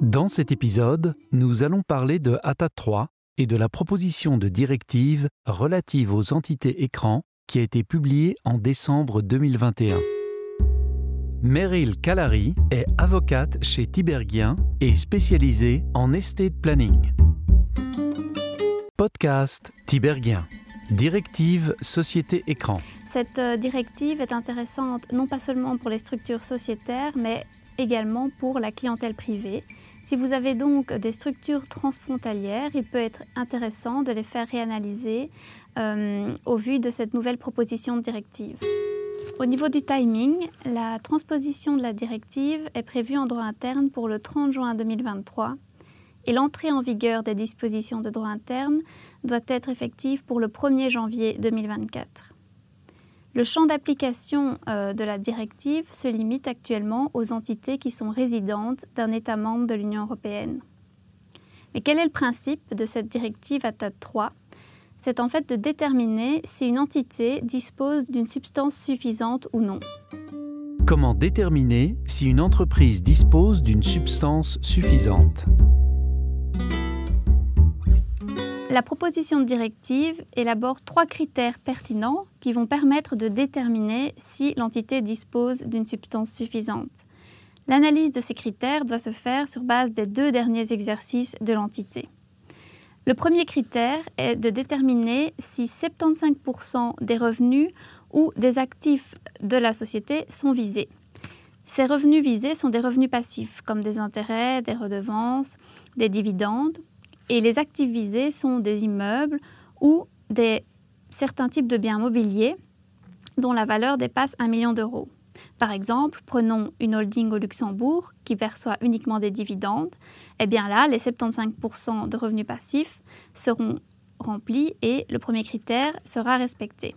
Dans cet épisode, nous allons parler de ATA 3 et de la proposition de directive relative aux entités écrans qui a été publiée en décembre 2021. Meryl Kalari est avocate chez Tiberghien et spécialisée en estate planning. Podcast Tiberghien. Directive Société Écran. Cette euh, directive est intéressante non pas seulement pour les structures sociétaires, mais également pour la clientèle privée. Si vous avez donc des structures transfrontalières, il peut être intéressant de les faire réanalyser euh, au vu de cette nouvelle proposition de directive. Au niveau du timing, la transposition de la directive est prévue en droit interne pour le 30 juin 2023 et l'entrée en vigueur des dispositions de droit interne doit être effective pour le 1er janvier 2024. Le champ d'application euh, de la directive se limite actuellement aux entités qui sont résidentes d'un État membre de l'Union européenne. Mais quel est le principe de cette directive ATAD 3 c'est en fait de déterminer si une entité dispose d'une substance suffisante ou non. Comment déterminer si une entreprise dispose d'une substance suffisante? La proposition de directive élabore trois critères pertinents qui vont permettre de déterminer si l'entité dispose d'une substance suffisante. L'analyse de ces critères doit se faire sur base des deux derniers exercices de l'entité. Le premier critère est de déterminer si 75% des revenus ou des actifs de la société sont visés. Ces revenus visés sont des revenus passifs, comme des intérêts, des redevances, des dividendes, et les actifs visés sont des immeubles ou des, certains types de biens mobiliers dont la valeur dépasse un million d'euros. Par exemple, prenons une holding au Luxembourg qui perçoit uniquement des dividendes. Eh bien là, les 75% de revenus passifs seront remplis et le premier critère sera respecté.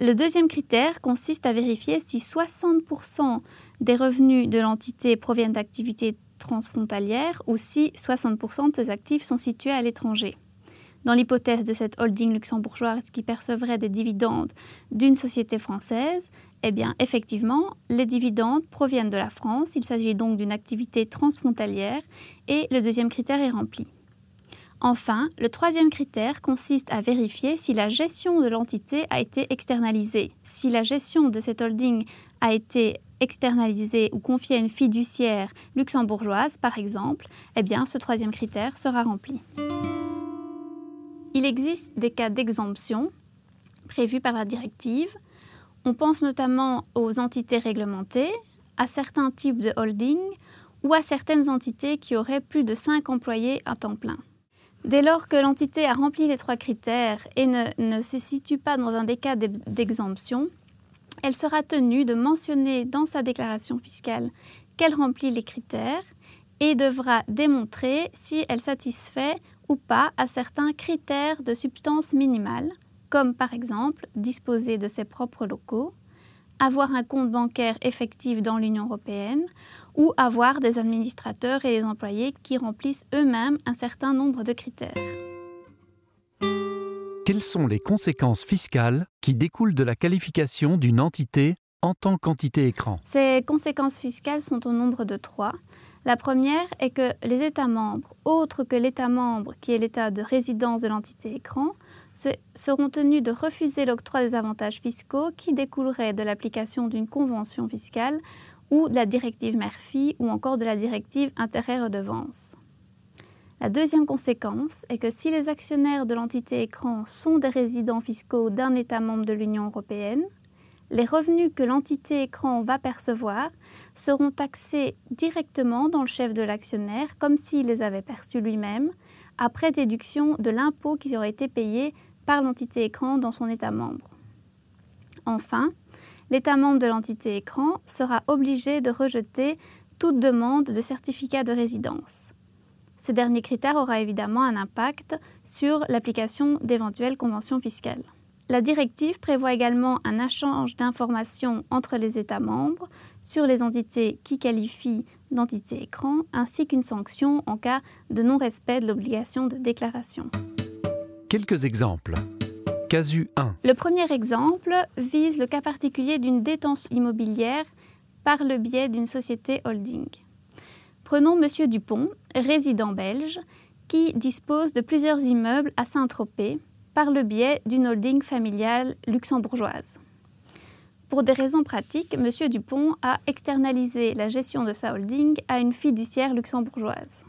Le deuxième critère consiste à vérifier si 60% des revenus de l'entité proviennent d'activités transfrontalières ou si 60% de ses actifs sont situés à l'étranger. Dans l'hypothèse de cette holding luxembourgeoise qui percevrait des dividendes d'une société française, eh bien, effectivement, les dividendes proviennent de la France. Il s'agit donc d'une activité transfrontalière et le deuxième critère est rempli. Enfin, le troisième critère consiste à vérifier si la gestion de l'entité a été externalisée. Si la gestion de cette holding a été externalisée ou confiée à une fiduciaire luxembourgeoise, par exemple, eh bien, ce troisième critère sera rempli. Il existe des cas d'exemption prévus par la directive. On pense notamment aux entités réglementées, à certains types de holding ou à certaines entités qui auraient plus de 5 employés à temps plein. Dès lors que l'entité a rempli les trois critères et ne, ne se situe pas dans un des cas d'exemption, elle sera tenue de mentionner dans sa déclaration fiscale qu'elle remplit les critères et devra démontrer si elle satisfait ou pas à certains critères de substance minimale, comme par exemple disposer de ses propres locaux, avoir un compte bancaire effectif dans l'Union européenne ou avoir des administrateurs et des employés qui remplissent eux-mêmes un certain nombre de critères. Quelles sont les conséquences fiscales qui découlent de la qualification d'une entité en tant qu'entité écran? Ces conséquences fiscales sont au nombre de trois. La première est que les États membres, autres que l'État membre qui est l'État de résidence de l'entité écran, seront tenus de refuser l'octroi des avantages fiscaux qui découleraient de l'application d'une convention fiscale ou de la directive Murphy ou encore de la directive intérêt-redevance. La deuxième conséquence est que si les actionnaires de l'entité écran sont des résidents fiscaux d'un État membre de l'Union européenne, les revenus que l'entité écran va percevoir seront taxés directement dans le chef de l'actionnaire comme s'il les avait perçus lui-même, après déduction de l'impôt qui aurait été payé par l'entité écran dans son État membre. Enfin, l'État membre de l'entité écran sera obligé de rejeter toute demande de certificat de résidence. Ce dernier critère aura évidemment un impact sur l'application d'éventuelles conventions fiscales. La directive prévoit également un échange d'informations entre les États membres sur les entités qui qualifient d'entité écran, ainsi qu'une sanction en cas de non-respect de l'obligation de déclaration. Quelques exemples. Casu 1. Le premier exemple vise le cas particulier d'une détention immobilière par le biais d'une société holding. Prenons M. Dupont, résident belge, qui dispose de plusieurs immeubles à Saint-Tropez par le biais d'une holding familiale luxembourgeoise. Pour des raisons pratiques, M. Dupont a externalisé la gestion de sa holding à une fiduciaire luxembourgeoise.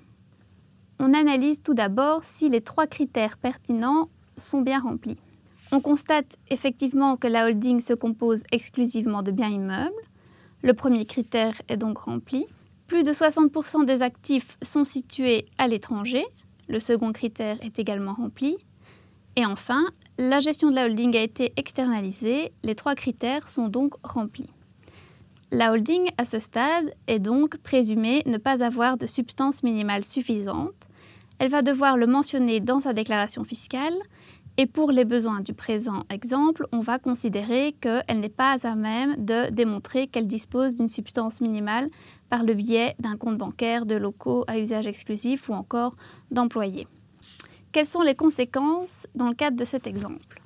On analyse tout d'abord si les trois critères pertinents sont bien remplis. On constate effectivement que la holding se compose exclusivement de biens immeubles. Le premier critère est donc rempli. Plus de 60% des actifs sont situés à l'étranger. Le second critère est également rempli. Et enfin, la gestion de la holding a été externalisée. Les trois critères sont donc remplis. La holding, à ce stade, est donc présumée ne pas avoir de substance minimale suffisante. Elle va devoir le mentionner dans sa déclaration fiscale et pour les besoins du présent exemple, on va considérer qu'elle n'est pas à même de démontrer qu'elle dispose d'une substance minimale par le biais d'un compte bancaire, de locaux à usage exclusif ou encore d'employés. Quelles sont les conséquences dans le cadre de cet exemple?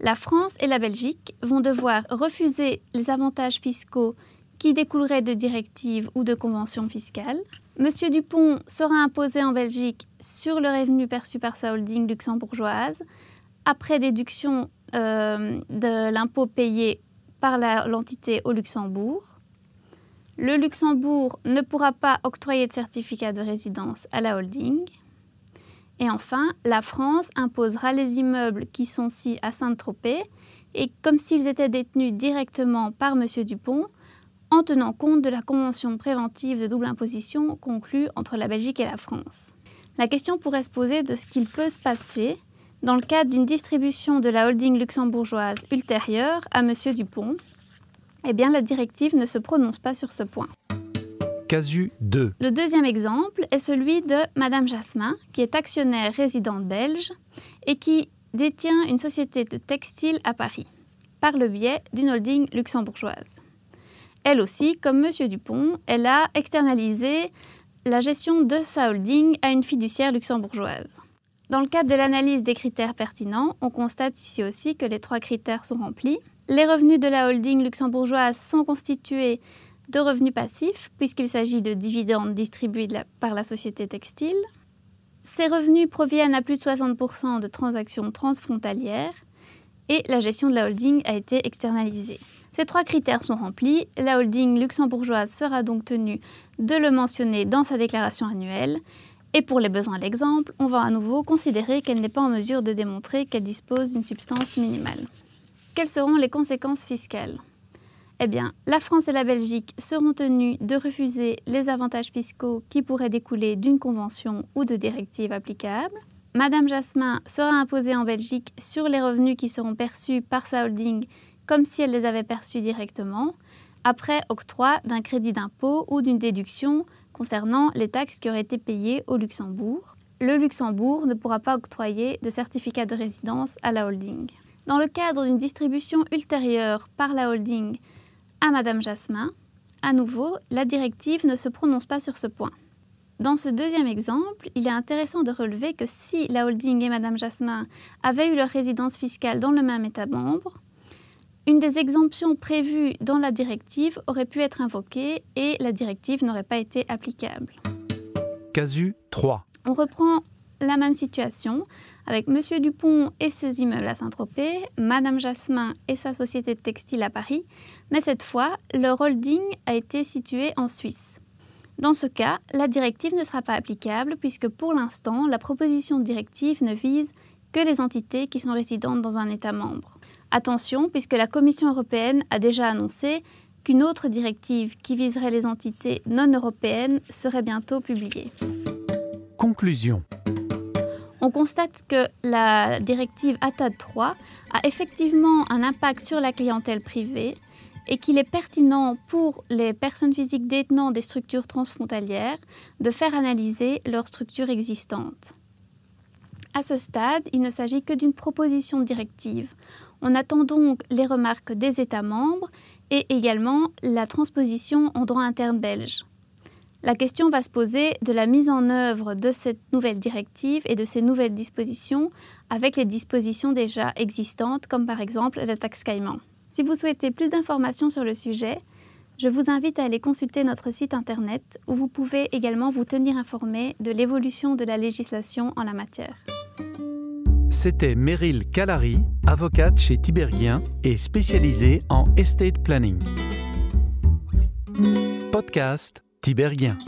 La France et la Belgique vont devoir refuser les avantages fiscaux qui découleraient de directives ou de conventions fiscales. Monsieur Dupont sera imposé en Belgique sur le revenu perçu par sa holding luxembourgeoise, après déduction euh, de l'impôt payé par l'entité au Luxembourg. Le Luxembourg ne pourra pas octroyer de certificat de résidence à la holding. Et enfin, la France imposera les immeubles qui sont ci à Saint-Tropez et comme s'ils étaient détenus directement par M. Dupont, en tenant compte de la convention préventive de double imposition conclue entre la Belgique et la France. La question pourrait se poser de ce qu'il peut se passer dans le cadre d'une distribution de la holding luxembourgeoise ultérieure à M. Dupont. Eh bien, la directive ne se prononce pas sur ce point. Casu 2. Le deuxième exemple est celui de Madame Jasmin, qui est actionnaire résidente belge et qui détient une société de textile à Paris, par le biais d'une holding luxembourgeoise. Elle aussi, comme M. Dupont, elle a externalisé la gestion de sa holding à une fiduciaire luxembourgeoise. Dans le cadre de l'analyse des critères pertinents, on constate ici aussi que les trois critères sont remplis. Les revenus de la holding luxembourgeoise sont constitués de revenus passifs, puisqu'il s'agit de dividendes distribués par la société textile. Ces revenus proviennent à plus de 60% de transactions transfrontalières et la gestion de la holding a été externalisée. Ces trois critères sont remplis. La holding luxembourgeoise sera donc tenue de le mentionner dans sa déclaration annuelle. Et pour les besoins de l'exemple, on va à nouveau considérer qu'elle n'est pas en mesure de démontrer qu'elle dispose d'une substance minimale. Quelles seront les conséquences fiscales? Eh bien, la France et la Belgique seront tenues de refuser les avantages fiscaux qui pourraient découler d'une convention ou de directive applicable. Madame Jasmin sera imposée en Belgique sur les revenus qui seront perçus par sa holding comme si elle les avait perçus directement, après octroi d'un crédit d'impôt ou d'une déduction concernant les taxes qui auraient été payées au Luxembourg. Le Luxembourg ne pourra pas octroyer de certificat de résidence à la holding. Dans le cadre d'une distribution ultérieure par la holding à Madame Jasmin, à nouveau, la directive ne se prononce pas sur ce point. Dans ce deuxième exemple, il est intéressant de relever que si la holding et Madame Jasmin avaient eu leur résidence fiscale dans le même État membre, une des exemptions prévues dans la directive aurait pu être invoquée et la directive n'aurait pas été applicable. Casu 3. On reprend la même situation avec M. Dupont et ses immeubles à Saint-Tropez, Mme Jasmin et sa société de textile à Paris, mais cette fois, leur holding a été situé en Suisse. Dans ce cas, la directive ne sera pas applicable puisque pour l'instant, la proposition de directive ne vise que les entités qui sont résidentes dans un État membre. Attention, puisque la Commission européenne a déjà annoncé qu'une autre directive qui viserait les entités non européennes serait bientôt publiée. Conclusion. On constate que la directive ATAD 3 a effectivement un impact sur la clientèle privée et qu'il est pertinent pour les personnes physiques détenant des structures transfrontalières de faire analyser leurs structures existantes. À ce stade, il ne s'agit que d'une proposition de directive. On attend donc les remarques des États membres et également la transposition en droit interne belge. La question va se poser de la mise en œuvre de cette nouvelle directive et de ces nouvelles dispositions avec les dispositions déjà existantes, comme par exemple la taxe Caïman. Si vous souhaitez plus d'informations sur le sujet, Je vous invite à aller consulter notre site internet où vous pouvez également vous tenir informé de l'évolution de la législation en la matière. C'était Meryl Calary, avocate chez Tiberghien et spécialisée en estate planning. Podcast Tiberghien.